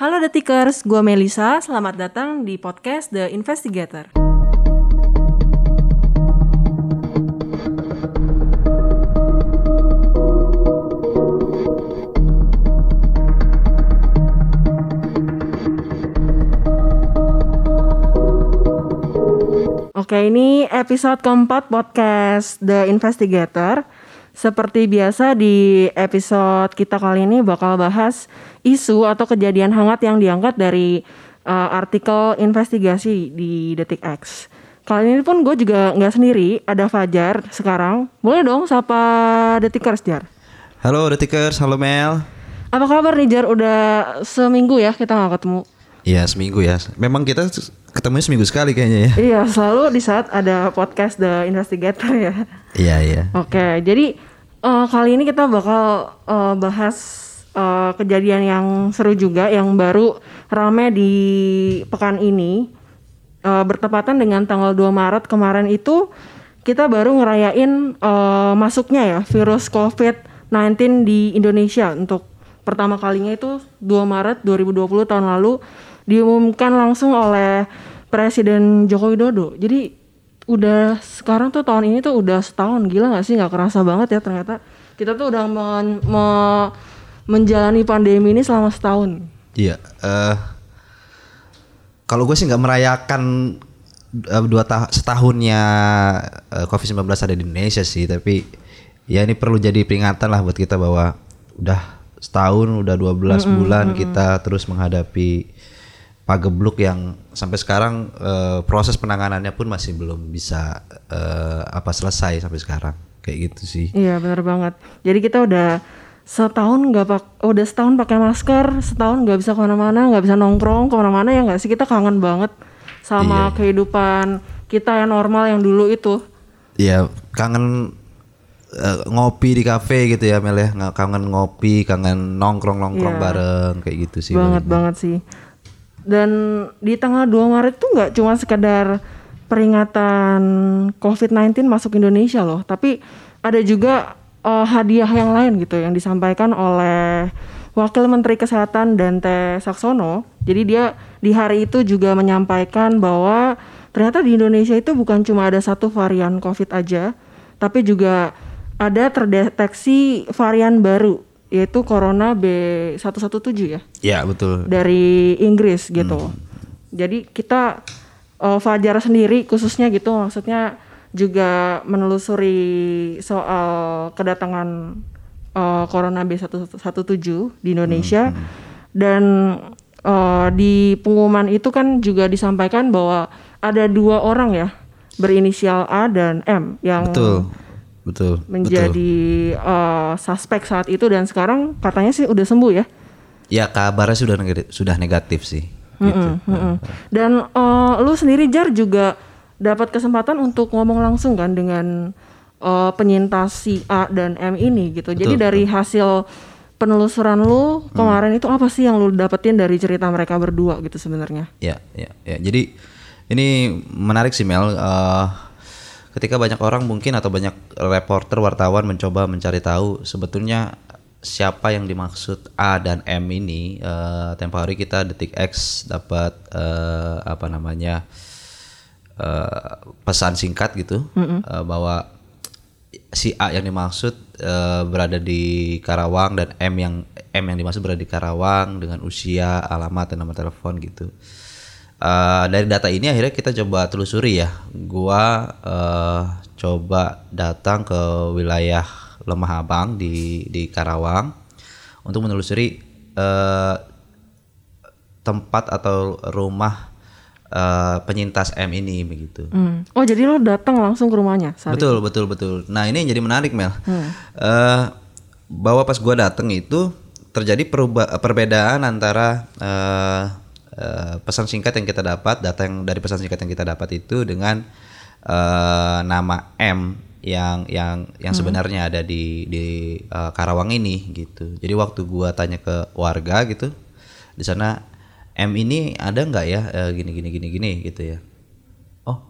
Halo Detikers, gue Melisa. Selamat datang di podcast The Investigator. Oke, ini episode keempat podcast The Investigator. Seperti biasa di episode kita kali ini bakal bahas isu atau kejadian hangat yang diangkat dari uh, artikel investigasi di Detik X. Kali ini pun gue juga nggak sendiri, ada Fajar sekarang. Boleh dong sapa Detikers Jar. Halo Detikers, halo Mel. Apa kabar nih Jar? Udah seminggu ya kita nggak ketemu. Iya seminggu ya. Memang kita ketemunya seminggu sekali kayaknya ya. Iya selalu di saat ada podcast The Investigator ya. Iya iya. Oke, jadi uh, kali ini kita bakal uh, bahas uh, kejadian yang seru juga yang baru rame di pekan ini uh, bertepatan dengan tanggal 2 Maret kemarin itu kita baru ngerayain uh, masuknya ya virus COVID-19 di Indonesia untuk pertama kalinya itu 2 Maret 2020 tahun lalu diumumkan langsung oleh Presiden Joko Widodo. Jadi udah sekarang tuh tahun ini tuh udah setahun gila nggak sih nggak kerasa banget ya ternyata kita tuh udah men, me, menjalani pandemi ini selama setahun. Iya. Uh, kalau gue sih nggak merayakan uh, dua ta setahunnya uh, COVID-19 ada di Indonesia sih, tapi ya ini perlu jadi peringatan lah buat kita bahwa udah setahun, udah 12 mm -hmm, bulan kita terus menghadapi pagebluk yang sampai sekarang uh, proses penanganannya pun masih belum bisa uh, apa selesai sampai sekarang kayak gitu sih. Iya benar banget. Jadi kita udah setahun nggak pak, udah setahun pakai masker, setahun nggak bisa ke mana-mana, nggak bisa nongkrong ke mana-mana ya nggak sih kita kangen banget sama iya. kehidupan kita yang normal yang dulu itu. Iya kangen uh, ngopi di kafe gitu ya Mel ya, kangen ngopi, kangen nongkrong nongkrong iya. bareng kayak gitu sih. Banget banget sih dan di tanggal 2 Maret tuh nggak cuma sekedar peringatan COVID-19 masuk Indonesia loh, tapi ada juga uh, hadiah yang lain gitu yang disampaikan oleh Wakil Menteri Kesehatan Dante Saksono. Jadi dia di hari itu juga menyampaikan bahwa ternyata di Indonesia itu bukan cuma ada satu varian COVID aja, tapi juga ada terdeteksi varian baru yaitu Corona B117 ya. Iya, betul. Dari Inggris gitu. Hmm. Jadi kita uh, Fajar sendiri khususnya gitu maksudnya juga menelusuri soal kedatangan uh, Corona B117 di Indonesia hmm. hmm. dan uh, di pengumuman itu kan juga disampaikan bahwa ada dua orang ya berinisial A dan M yang Betul betul menjadi betul. Uh, suspek saat itu dan sekarang katanya sih udah sembuh ya ya kabarnya sudah negatif, sudah negatif sih mm -mm, gitu. mm -mm. dan uh, lu sendiri jar juga dapat kesempatan untuk ngomong langsung kan dengan uh, penyintas si A dan M ini gitu betul, jadi dari betul. hasil penelusuran lu kemarin hmm. itu apa sih yang lu dapetin dari cerita mereka berdua gitu sebenarnya ya ya ya jadi ini menarik sih Mel uh, ketika banyak orang mungkin atau banyak reporter wartawan mencoba mencari tahu sebetulnya siapa yang dimaksud A dan M ini uh, tempo hari kita detik X dapat uh, apa namanya uh, pesan singkat gitu mm -hmm. uh, bahwa si A yang dimaksud uh, berada di Karawang dan M yang M yang dimaksud berada di Karawang dengan usia alamat dan nomor telepon gitu uh, dari data ini akhirnya kita coba telusuri ya. Gua uh, coba datang ke wilayah Lemah Abang di di Karawang untuk menelusuri uh, tempat atau rumah uh, penyintas M ini begitu. Hmm. Oh jadi lo datang langsung ke rumahnya? betul itu? betul betul. Nah ini yang jadi menarik Mel. Hmm. Uh, bahwa pas gua datang itu terjadi perbedaan antara uh, uh, pesan singkat yang kita dapat, data yang dari pesan singkat yang kita dapat itu dengan uh, nama M yang yang yang hmm. sebenarnya ada di di uh, Karawang ini gitu. Jadi waktu gua tanya ke warga gitu di sana M ini ada nggak ya uh, gini gini gini gini gitu ya. Oh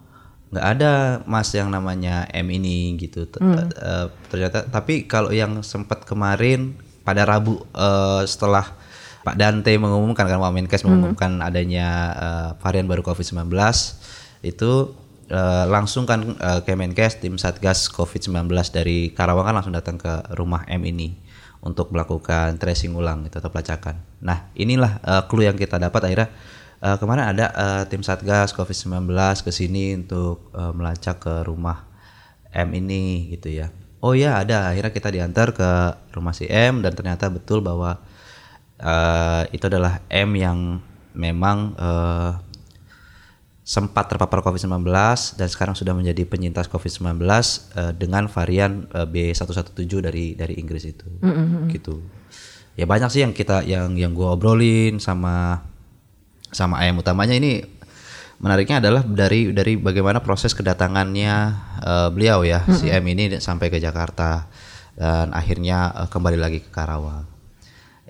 nggak ada mas yang namanya M ini gitu. Hmm. Uh, ternyata tapi kalau yang sempat kemarin pada Rabu uh, setelah Pak Dante mengumumkan kan Wamenkes mengumumkan adanya uh, varian baru COVID-19 itu uh, langsung kan uh, Kemenkes tim Satgas COVID-19 dari Karawang kan langsung datang ke rumah M ini untuk melakukan tracing ulang gitu atau pelacakan. Nah, inilah uh, clue yang kita dapat akhirnya uh, kemarin ada uh, tim Satgas COVID-19 ke sini untuk uh, melacak ke rumah M ini gitu ya. Oh ya ada akhirnya kita diantar ke rumah si M dan ternyata betul bahwa uh, itu adalah M yang memang uh, sempat terpapar COVID-19 dan sekarang sudah menjadi penyintas COVID-19 uh, dengan varian uh, B117 dari dari Inggris itu. Mm -hmm. Gitu. Ya banyak sih yang kita yang yang gua obrolin sama sama ayam utamanya ini menariknya adalah dari dari bagaimana proses kedatangannya uh, beliau ya mm -hmm. si M ini sampai ke Jakarta dan akhirnya uh, kembali lagi ke Karawang.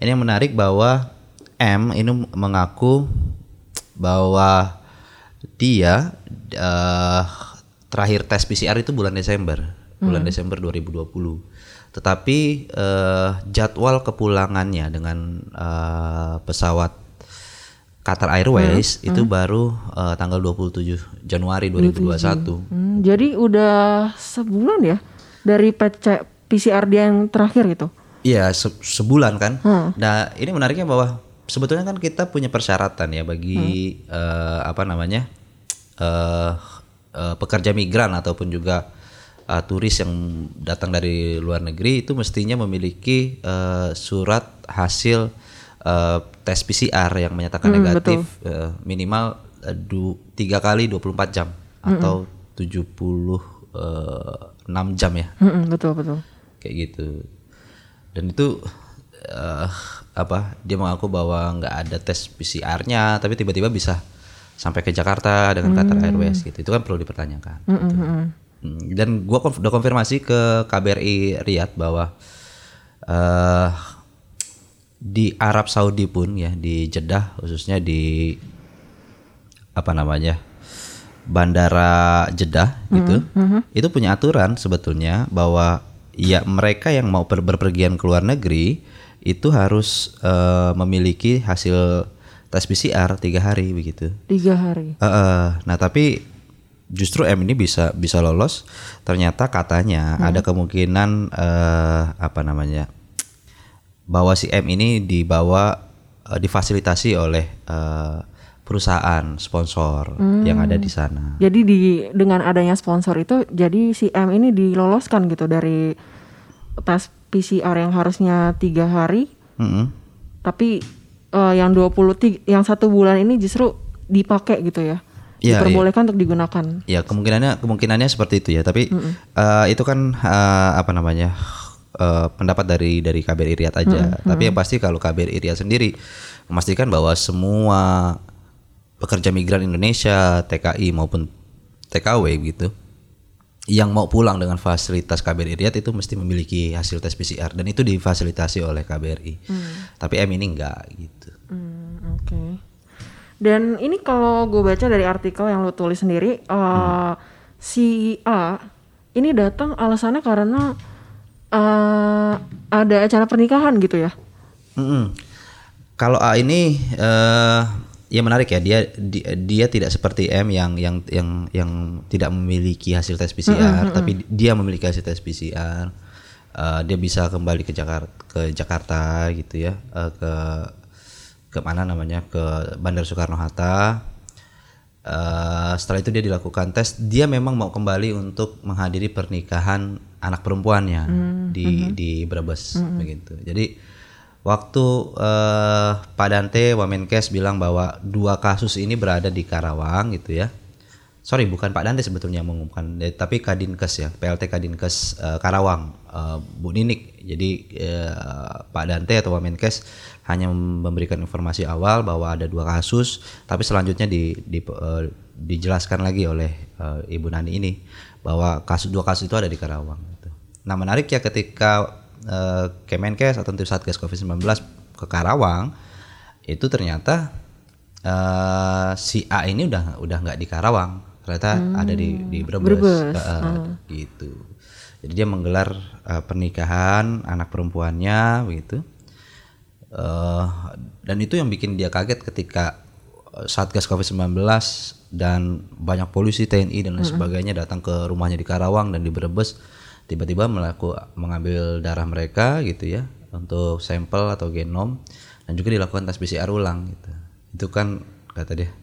Ini yang menarik bahwa M ini mengaku bahwa dia uh, terakhir tes PCR itu bulan Desember, bulan hmm. Desember 2020. Tetapi uh, jadwal kepulangannya dengan uh, pesawat Qatar Airways hmm. itu hmm. baru uh, tanggal 27 Januari 2021. Hmm, jadi udah sebulan ya dari PC, PCR dia yang terakhir itu. Iya se sebulan kan. Hmm. Nah ini menariknya bahwa sebetulnya kan kita punya persyaratan ya bagi hmm. uh, apa namanya uh, uh, pekerja migran ataupun juga uh, turis yang datang dari luar negeri itu mestinya memiliki uh, surat hasil uh, tes PCR yang menyatakan hmm, negatif uh, minimal tiga uh, kali 24 jam hmm. atau 76 jam ya. Hmm, betul betul. Kayak gitu dan itu uh, apa dia mengaku bahwa nggak ada tes PCR-nya tapi tiba-tiba bisa sampai ke Jakarta dengan Qatar hmm. Airways gitu itu kan perlu dipertanyakan hmm, gitu. hmm, hmm. dan gua konf udah konfirmasi ke KBRI Riyadh bahwa uh, di Arab Saudi pun ya di Jeddah khususnya di apa namanya bandara Jeddah gitu mm -hmm. itu punya aturan sebetulnya bahwa ya mereka yang mau ber berpergian ke luar negeri itu harus uh, memiliki hasil tes PCR tiga hari begitu. Tiga hari. Uh, uh, nah tapi justru M ini bisa bisa lolos. Ternyata katanya hmm. ada kemungkinan uh, apa namanya bahwa si M ini dibawa uh, difasilitasi oleh uh, perusahaan sponsor hmm. yang ada di sana. Jadi di dengan adanya sponsor itu, jadi si M ini diloloskan gitu dari tes PCR yang harusnya tiga hari, hmm. tapi uh, yang 20 yang satu bulan ini justru dipakai gitu ya. Ya, diperbolehkan ya. untuk digunakan. Ya kemungkinannya kemungkinannya seperti itu ya. Tapi mm uh, itu kan uh, apa namanya uh, pendapat dari dari KBRI Riyadh aja. Mm -hmm. Tapi yang pasti kalau KBRI Riyadh sendiri memastikan bahwa semua pekerja migran Indonesia, TKI maupun TKW gitu, yang mau pulang dengan fasilitas KBRI Riyadh itu mesti memiliki hasil tes PCR dan itu difasilitasi oleh KBRI. Hmm. Tapi M ini enggak gitu. Hmm, Oke. Okay. Dan ini kalau gue baca dari artikel yang lo tulis sendiri, uh, hmm. si A ini datang alasannya karena uh, ada acara pernikahan gitu ya? Hmm. Kalau A ini uh, ya menarik ya dia dia, dia tidak seperti M yang yang yang yang tidak memiliki hasil tes PCR mm -hmm. tapi dia memiliki hasil tes PCR uh, dia bisa kembali ke Jakarta ke Jakarta gitu ya uh, ke ke mana namanya ke Bandar Soekarno Hatta uh, setelah itu dia dilakukan tes dia memang mau kembali untuk menghadiri pernikahan anak perempuannya mm -hmm. di di Brebes mm -hmm. begitu jadi waktu uh, Pak Dante Wamenkes bilang bahwa dua kasus ini berada di Karawang gitu ya. Sorry bukan Pak Dante sebetulnya mengumumkan, eh, tapi Kadinkes ya, PLT Kadinkes uh, Karawang, uh, Bu Ninik. Jadi uh, Pak Dante atau Wamenkes hanya memberikan informasi awal bahwa ada dua kasus, tapi selanjutnya di, di uh, dijelaskan lagi oleh uh, Ibu Nani ini bahwa kasus dua kasus itu ada di Karawang. Gitu. Nah menarik ya ketika uh, Kemenkes atau tim Satgas Covid-19 ke Karawang itu ternyata uh, si A ini udah udah nggak di Karawang ternyata hmm. ada di di Brebes, Brebes. Uh, hmm. gitu jadi dia menggelar uh, pernikahan anak perempuannya begitu Eh, dan itu yang bikin dia kaget ketika eh, Satgas Covid-19 dan banyak polisi TNI dan lain sebagainya datang ke rumahnya di Karawang dan di Brebes tiba-tiba melaku, mengambil darah mereka gitu ya untuk sampel atau genom dan juga dilakukan tes PCR ulang gitu. Itu kan kata dia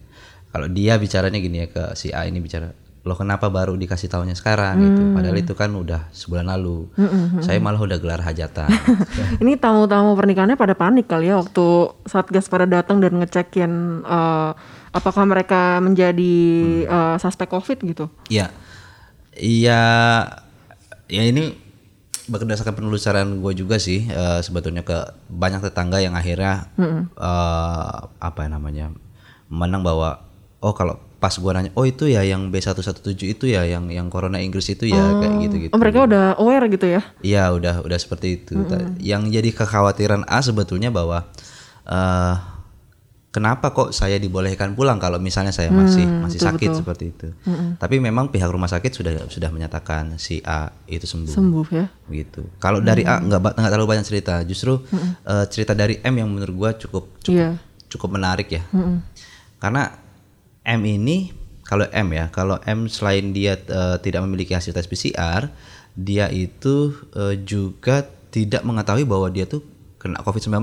kalau dia bicaranya gini ya ke si A ini bicara loh kenapa baru dikasih tahunya sekarang? Gitu. Padahal itu kan udah sebulan lalu. Saya malah udah gelar hajatan. Ini tamu-tamu pernikahannya pada panik kali ya waktu Satgas pada datang dan ngecekin eh, apakah mereka menjadi eh, suspek COVID gitu. Iya, iya, ya ini berdasarkan penelusuran gue juga sih eh, sebetulnya ke banyak tetangga yang akhirnya eh, apa ya namanya menang bahwa oh kalau pas gue nanya oh itu ya yang B117 itu ya yang yang corona Inggris itu ya kayak gitu gitu. Oh, mereka udah aware gitu ya? Iya udah udah seperti itu. Ta- Yang jadi kekhawatiran A sebetulnya bahwa eh kenapa kok saya dibolehkan pulang kalau misalnya saya masih masih sakit seperti itu. Tapi memang pihak rumah sakit sudah sudah menyatakan si A itu sembuh. Sembuh ya? Gitu. Kalau dari A nggak nggak terlalu banyak cerita. Justru eh, cerita dari M yang menurut gua cukup cukup Iya. cukup menarik ya. Karena M ini kalau M ya, kalau M selain dia eh, tidak memiliki hasil tes PCR, dia itu eh, juga tidak mengetahui bahwa dia tuh kena COVID-19.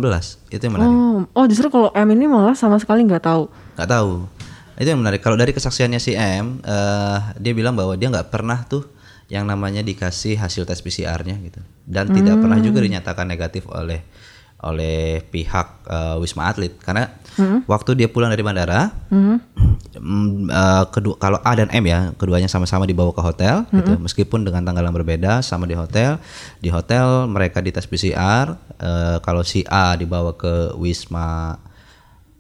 Itu yang menarik. Oh, oh justru kalau M ini malah sama sekali nggak tahu. Nggak tahu. Itu yang menarik. Kalau dari kesaksiannya si M, eh, dia bilang bahwa dia nggak pernah tuh yang namanya dikasih hasil tes PCR-nya gitu, dan tidak pernah juga dinyatakan negatif oleh oleh pihak eh, Wisma Atlet. Karena waktu dia pulang dari bandara, mm, eh, kedua kalau A dan M ya keduanya sama-sama dibawa ke hotel gitu, meskipun dengan tanggal yang berbeda sama di hotel, di hotel mereka dites PCR, eh, kalau si A dibawa ke Wisma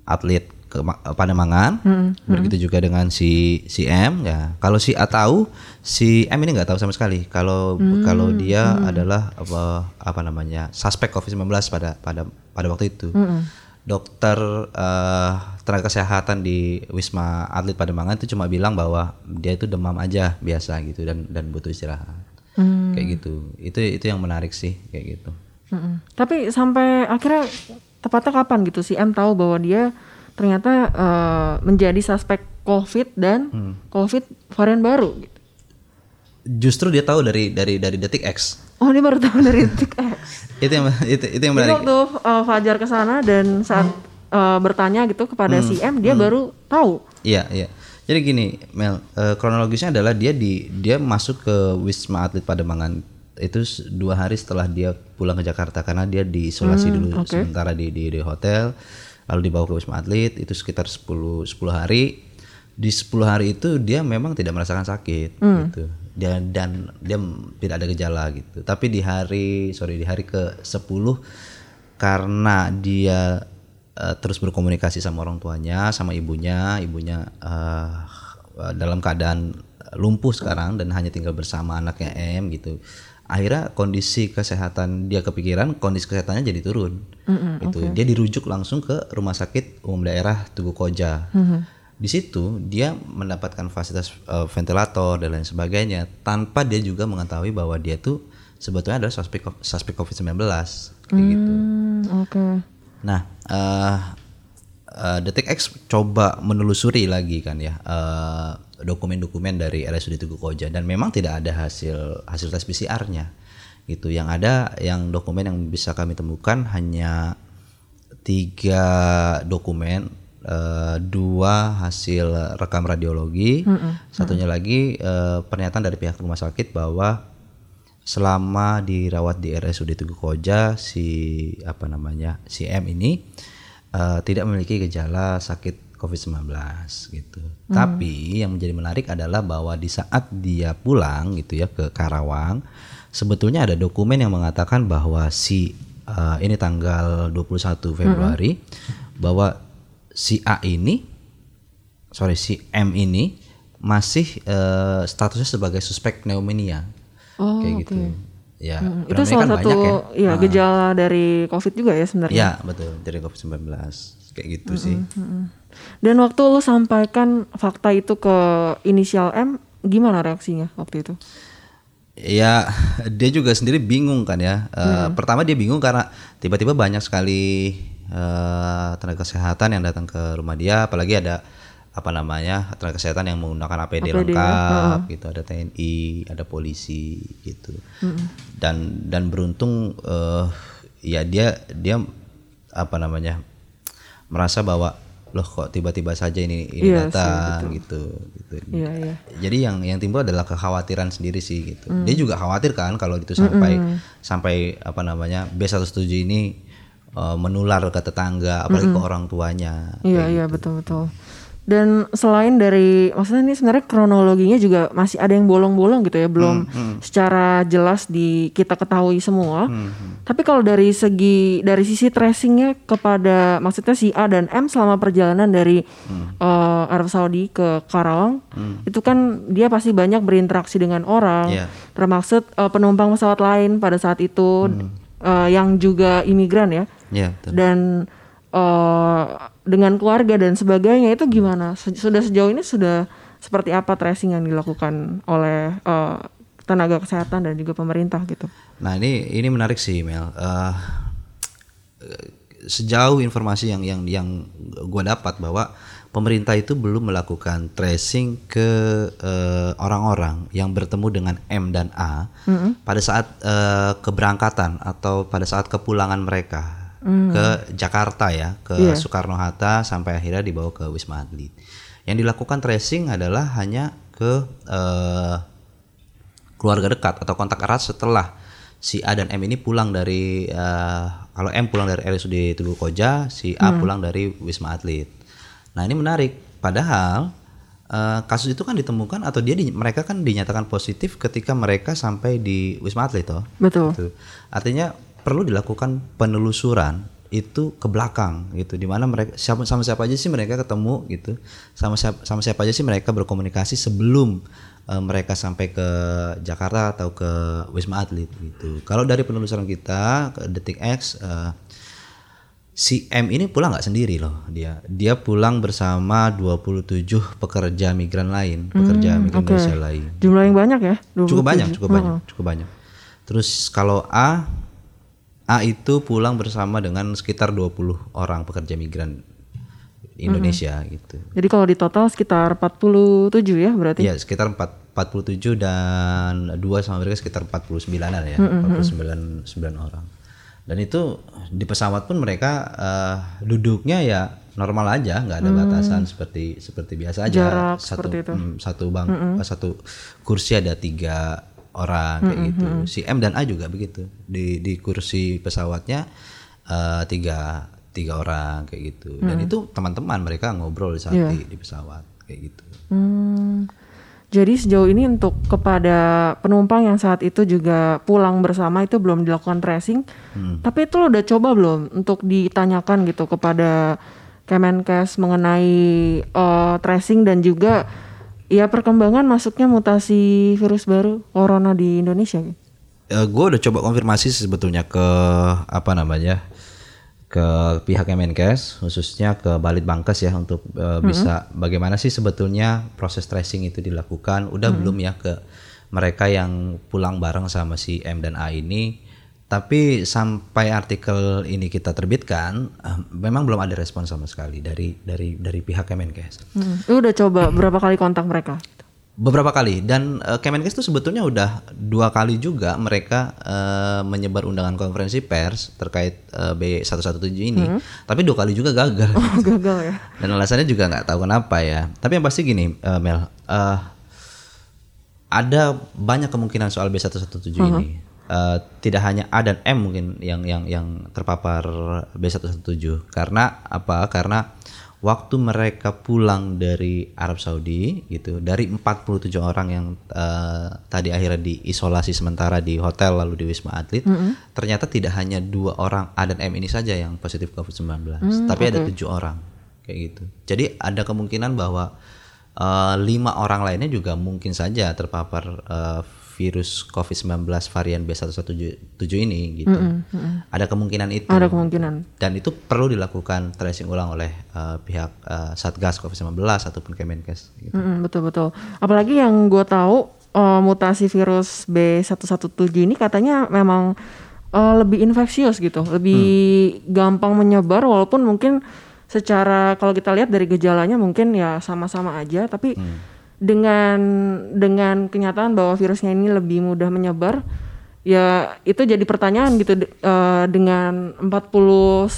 atlet ke Ma- Pademangan. Begitu juga dengan si si M ya. Kalau si A tahu, si M ini nggak tahu sama sekali. Kalau kalau dia adalah apa apa namanya? suspek COVID-19 pada pada pada waktu itu. Dokter eh, tenaga kesehatan di Wisma Atlet Pademangan itu cuma bilang bahwa dia itu demam aja biasa gitu dan dan butuh istirahat. Kayak gitu. Itu itu yang menarik sih kayak gitu. Mm-mm. Tapi sampai akhirnya tepatnya kapan gitu si M tahu bahwa dia ternyata eh, menjadi suspek COVID dan COVID varian baru. Gitu. Justru dia tahu dari dari dari detik X. Oh dia baru tahu dari detik X. itu yang itu, itu yang Jadi menarik. waktu eh, Fajar ke sana dan saat eh, bertanya gitu kepada si M dia baru tahu. Iya, iya. Jadi gini, Mel, eh, kronologisnya adalah dia di dia masuk ke Wisma Atlet Pademangan itu dua hari setelah dia pulang ke Jakarta karena dia diisolasi dulu sementara di, di di hotel lalu dibawa ke Wisma Atlet itu sekitar 10 10 hari. Di 10 hari itu dia memang tidak merasakan sakit gitu. Dia dan dia tidak ada gejala gitu. Tapi di hari sorry di hari ke 10 karena dia eh, terus berkomunikasi sama orang tuanya, sama ibunya, ibunya eh, dalam keadaan lumpuh sekarang dan hanya tinggal bersama anaknya M gitu. Akhirnya kondisi kesehatan dia kepikiran, kondisi kesehatannya jadi turun. itu dia dirujuk langsung ke rumah sakit umum daerah Tugu Koja. Di situ dia mendapatkan fasilitas eh, ventilator dan lain sebagainya tanpa dia juga mengetahui bahwa dia tuh sebetulnya adalah suspek suspek COVID-19 kayak gitu. Hmm, oke. Nah, eh eh, Detik X coba menelusuri lagi kan ya eh, dokumen-dokumen dari RSUD Tugu Koja dan memang tidak ada hasil hasil tes PCR-nya. Gitu. Yang ada yang dokumen yang bisa kami temukan hanya tiga dokumen, eh, dua hasil rekam radiologi, satunya lagi eh, pernyataan dari pihak rumah sakit bahwa selama dirawat di RSUD Tugu Koja si apa namanya si M ini eh, tidak memiliki gejala sakit COVID-19 gitu. Tapi yang menjadi menarik adalah bahwa di saat dia pulang gitu ya ke Karawang, sebetulnya ada dokumen yang mengatakan bahwa si eh, ini tanggal 21 Februari bahwa si A ini sorry si M ini masih eh, statusnya sebagai suspek pneumonia Oh, kayak gitu. Ya, Hmm, itu salah kan satu ya. ya gejala dari COVID juga ya sebenarnya. Ya, betul, dari COVID-19. Kayak gitu sih. Mm-mm. Dan waktu lu sampaikan fakta itu ke inisial M, gimana reaksinya waktu itu? Ya, dia juga sendiri bingung kan ya. Eh, Pertama dia bingung karena tiba-tiba banyak sekali eh, tenaga kesehatan yang datang ke rumah dia, apalagi ada apa namanya tenaga kesehatan yang menggunakan APD, APD ya, lengkap, gitu. Ada TNI, ada polisi, gitu. Dan dan beruntung eh, ya dia dia apa namanya merasa bahwa loh kok tiba-tiba saja ini ini Iya sih, datang gitu gitu. Iya, iya. Jadi yang yang timbul adalah kekhawatiran sendiri sih gitu. Hmm. Dia juga khawatir kan kalau itu sampai sampai apa namanya B117 ini eh, menular ke tetangga apalagi ke orang tuanya. Iya iya betul betul. Dan selain dari maksudnya ini sebenarnya kronologinya juga masih ada yang bolong-bolong gitu ya, belum secara jelas di kita ketahui semua. Tapi kalau dari segi dari sisi tracingnya kepada maksudnya si A dan M selama perjalanan dari eh, Arab Saudi ke Karawang, itu kan dia pasti banyak berinteraksi dengan orang, Iya. termaksud eh, penumpang pesawat lain pada saat itu eh, yang juga imigran ya. Iya, betul. dan dengan keluarga dan sebagainya itu gimana? Sudah sejauh ini sudah seperti apa tracing yang dilakukan oleh eh, tenaga kesehatan dan juga pemerintah gitu? Nah ini ini menarik sih Mel. Eh, sejauh informasi yang yang yang gua dapat bahwa pemerintah itu belum melakukan tracing ke eh, orang-orang yang bertemu dengan M dan A pada saat eh, keberangkatan atau pada saat kepulangan mereka ke Jakarta ya ke Soekarno Hatta sampai akhirnya dibawa ke Wisma Atlet. Yang dilakukan tracing adalah hanya ke eh, keluarga dekat atau kontak erat setelah si A dan M ini pulang dari eh, kalau M pulang dari RSUD Tugu Koja, si A pulang dari Wisma Atlet. Nah ini menarik, padahal eh, kasus itu kan ditemukan atau dia di- mereka kan dinyatakan positif ketika mereka sampai di Wisma Atlet toh. Betul. Gitu. Artinya perlu dilakukan penelusuran itu ke belakang gitu. Di mana mereka siapa sama siapa aja sih mereka ketemu gitu. Sama siapa sama siapa aja sih mereka berkomunikasi sebelum eh, mereka sampai ke Jakarta atau ke Wisma Atlet gitu. Kalau dari penelusuran kita ke Detik X eh, si M ini pulang nggak sendiri loh dia. Dia pulang bersama 27 pekerja migran lain pekerja migran Indonesia lain. Jumlah yang banyak ya? 27. cukup banyak cukup banyak cukup banyak. Terus kalau A A itu pulang bersama dengan sekitar 20 orang pekerja migran Indonesia gitu. Jadi kalau di total sekitar 47 ya berarti? ya sekitar 4, 47 dan dua sama mereka sekitar 49an ya 49 9 orang. Dan itu di pesawat pun mereka eh, duduknya ya normal aja nggak ada batasan seperti seperti biasa aja. Jarak satu seperti itu. mm, satu bang eh, satu kursi ada tiga orang kayak gitu. si M dan A juga begitu. Di di kursi pesawatnya eh, tiga tiga orang kayak gitu. Dan itu teman-teman mereka ngobrol saat di, di pesawat kayak gitu. Hmm. Jadi sejauh ini untuk kepada penumpang yang saat itu juga pulang bersama itu belum dilakukan tracing. Tapi itu lo udah coba belum untuk ditanyakan gitu kepada Kemenkes mengenai eh, tracing dan juga ya perkembangan masuknya mutasi virus baru corona di Indonesia? gitu? gue udah coba konfirmasi sebetulnya ke apa namanya ke pihak Kemenkes khususnya ke Balitbangkes ya untuk eh, bisa bagaimana sih sebetulnya proses tracing itu dilakukan udah belum ya ke mereka yang pulang bareng sama si M dan A ini tapi sampai artikel ini kita terbitkan eh, memang belum ada respon sama sekali dari dari dari pihak Kemenkes Hmm. Lu udah coba berapa kali kontak mereka? Beberapa kali dan eh, Kemenkes itu sebetulnya udah dua kali juga mereka eh, menyebar undangan konferensi pers terkait eh, B117 ini, tapi dua kali juga gagal. Oh, gagal ya. dan alasannya juga nggak tahu kenapa ya. Tapi yang pasti gini, eh, Mel, eh, ada banyak kemungkinan soal B117 ini. Eh, tidak hanya A dan M mungkin yang yang yang terpapar B117 karena apa? Karena waktu mereka pulang dari Arab Saudi gitu, dari 47 orang yang eh, tadi akhirnya diisolasi sementara di hotel lalu di Wisma Atlet, ternyata tidak hanya dua orang A dan M ini saja yang positif COVID-19, tapi ada tujuh orang kayak gitu. Jadi ada kemungkinan bahwa eh, lima orang lainnya juga mungkin saja terpapar eh, virus COVID-19 varian B117 ini gitu. Ada kemungkinan itu. Ada kemungkinan. Dan itu perlu dilakukan tracing ulang oleh eh, pihak eh, Satgas COVID-19 ataupun Kemenkes. Gitu. Mm-mm, betul betul. Apalagi yang gue tahu eh, mutasi virus B117 ini katanya memang uh, lebih infeksius gitu, lebih gampang menyebar walaupun mungkin secara kalau kita lihat dari gejalanya mungkin ya sama-sama aja tapi dengan dengan kenyataan bahwa virusnya ini lebih mudah menyebar ya itu jadi pertanyaan gitu de- eh, dengan 49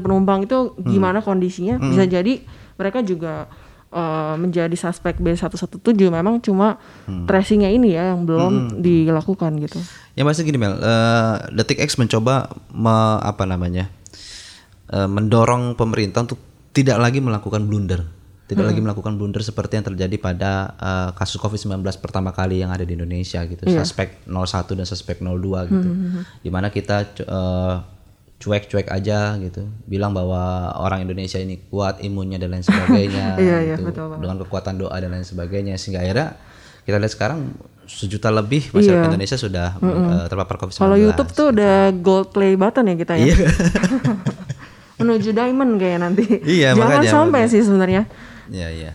penumpang itu gimana kondisinya? Bisa jadi mereka juga eh, menjadi suspek B117 memang cuma tracingnya ini ya yang belum dilakukan gitu. Ya pasti gini Mel, eh, Detik X mencoba me- apa namanya eh, mendorong pemerintah untuk tidak lagi melakukan blunder, tidak lagi melakukan blunder seperti yang terjadi pada eh, kasus COVID-19 pertama kali yang ada di Indonesia gitu, suspek 01 dan suspek 02 gitu, di mana kita eh, cuek-cuek aja gitu, bilang bahwa orang Indonesia ini kuat imunnya dan lain sebagainya, Iya, iya, gitu, betul banget. dengan kekuatan doa dan lain sebagainya, sehingga akhirnya kita lihat sekarang sejuta lebih masyarakat Indonesia sudah eh, terpapar COVID-19. kalau YouTube tuh udah gold play button ya kita ya? Menuju diamond kayak nanti. Iya, jangan makanya, sampai sih sebenarnya Iya iya.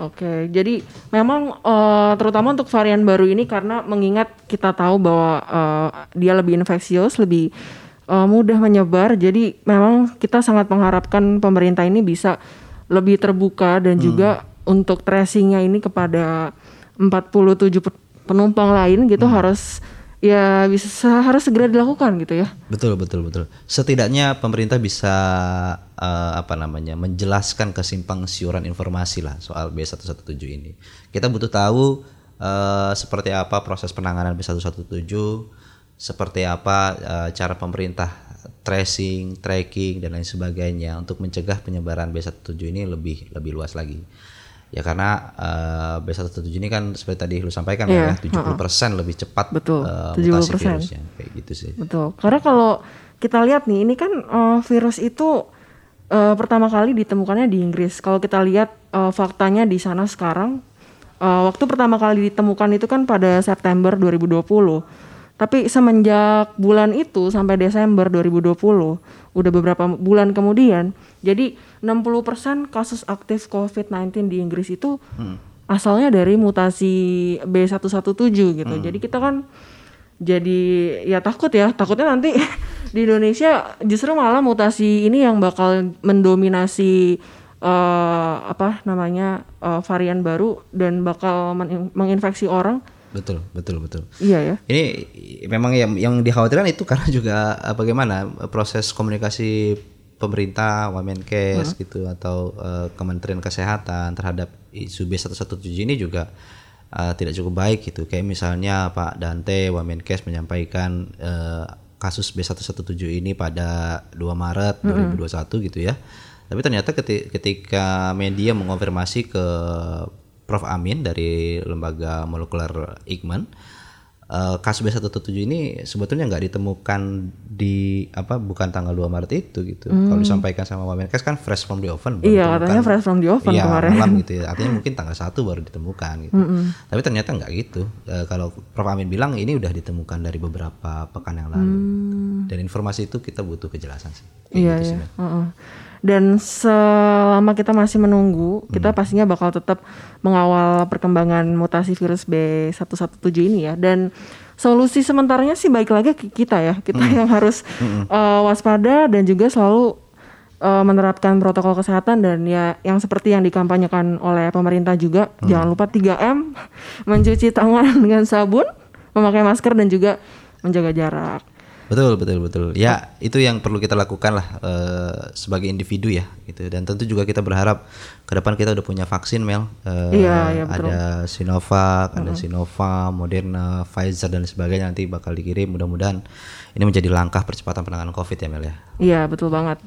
Oke, jadi memang eh, terutama untuk varian baru ini karena mengingat kita tahu bahwa eh, dia lebih infeksius, lebih eh, mudah menyebar. Jadi memang kita sangat mengharapkan pemerintah ini bisa lebih terbuka dan juga untuk tracingnya ini kepada 47 pe- penumpang lain gitu harus ya bisa harus segera dilakukan gitu ya. Betul betul betul. Setidaknya pemerintah bisa eh, apa namanya menjelaskan kesimpang siuran informasi lah soal B117 ini. Kita butuh tahu eh, seperti apa proses penanganan B117, seperti apa eh, cara pemerintah tracing, tracking dan lain sebagainya untuk mencegah penyebaran B117 ini lebih lebih luas lagi. Ya karena eh, B117 ini kan seperti tadi lu sampaikan Iya, ya 70% lebih cepat Betul, eh, mutasi 70%. virusnya kayak gitu sih. Betul. Karena kalau kita lihat nih, ini kan eh, virus itu eh, pertama kali ditemukannya di Inggris. Kalau kita lihat eh, faktanya di sana sekarang, eh, waktu pertama kali ditemukan itu kan pada September 2020. Tapi semenjak bulan itu sampai Desember 2020, udah beberapa bulan kemudian, jadi 60% kasus aktif COVID-19 di Inggris itu asalnya dari mutasi B117 gitu. Jadi kita kan jadi ya takut ya takutnya nanti di Indonesia justru malah mutasi ini yang bakal mendominasi eh, apa namanya eh, varian baru dan bakal men- menginfeksi orang Betul, betul, betul. iya ya Ini memang yang yang dikhawatirkan itu karena juga eh, bagaimana proses komunikasi pemerintah, Wamenkes gitu atau eh, Kementerian Kesehatan terhadap isu B117 ini juga eh, tidak cukup baik gitu. Kayak misalnya Pak Dante Wamenkes menyampaikan eh, kasus B117 ini pada 2 Maret 2021 gitu ya. Tapi ternyata keti- ketika media mengonfirmasi ke Prof Amin dari lembaga molekuler Ikman eh, kasus B117 ini sebetulnya nggak ditemukan di apa bukan tanggal 2 Maret itu gitu. Kalau disampaikan sama Wamenkes kan fresh from the oven. Hmm. iya katanya fresh from the oven Iya, kemarin malam gitu ya. Artinya mungkin tanggal 1 baru ditemukan gitu. Tapi ternyata nggak gitu. Eh, kalau Prof Amin bilang ini udah ditemukan dari beberapa pekan yang lalu. Dan informasi itu kita butuh kejelasan sih. Hmm. Iya gitu sih, iya. Dan selama kita masih menunggu, Hmm. kita pastinya bakal tetap mengawal perkembangan mutasi virus B117 ini ya. Dan solusi sementaranya sih baik lagi ke kita ya. Kita Hmm. yang harus eh, waspada dan juga selalu eh, menerapkan protokol kesehatan dan ya yang seperti yang dikampanyekan oleh pemerintah juga. Hmm. Jangan lupa 3M, mencuci tangan dengan sabun, memakai masker dan juga menjaga jarak. Betul betul betul. Ya itu yang perlu kita lakukan lah eh, sebagai individu ya gitu. Dan tentu juga kita berharap ke depan kita udah punya vaksin Mel. Eh, Iya, iya, betul. ada Sinovac, ada Sinopharm, Moderna, Pfizer dan sebagainya nanti bakal dikirim. Mudah-mudahan ini menjadi langkah percepatan penanganan COVID ya Mel ya. Iya betul banget.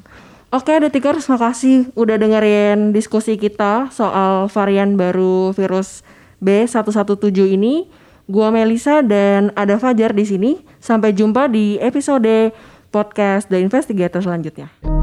Oke Detikers makasih udah dengerin diskusi kita soal varian baru virus B117 ini. Gua Melisa dan ada Fajar di sini. Sampai jumpa di episode podcast The Investigator selanjutnya.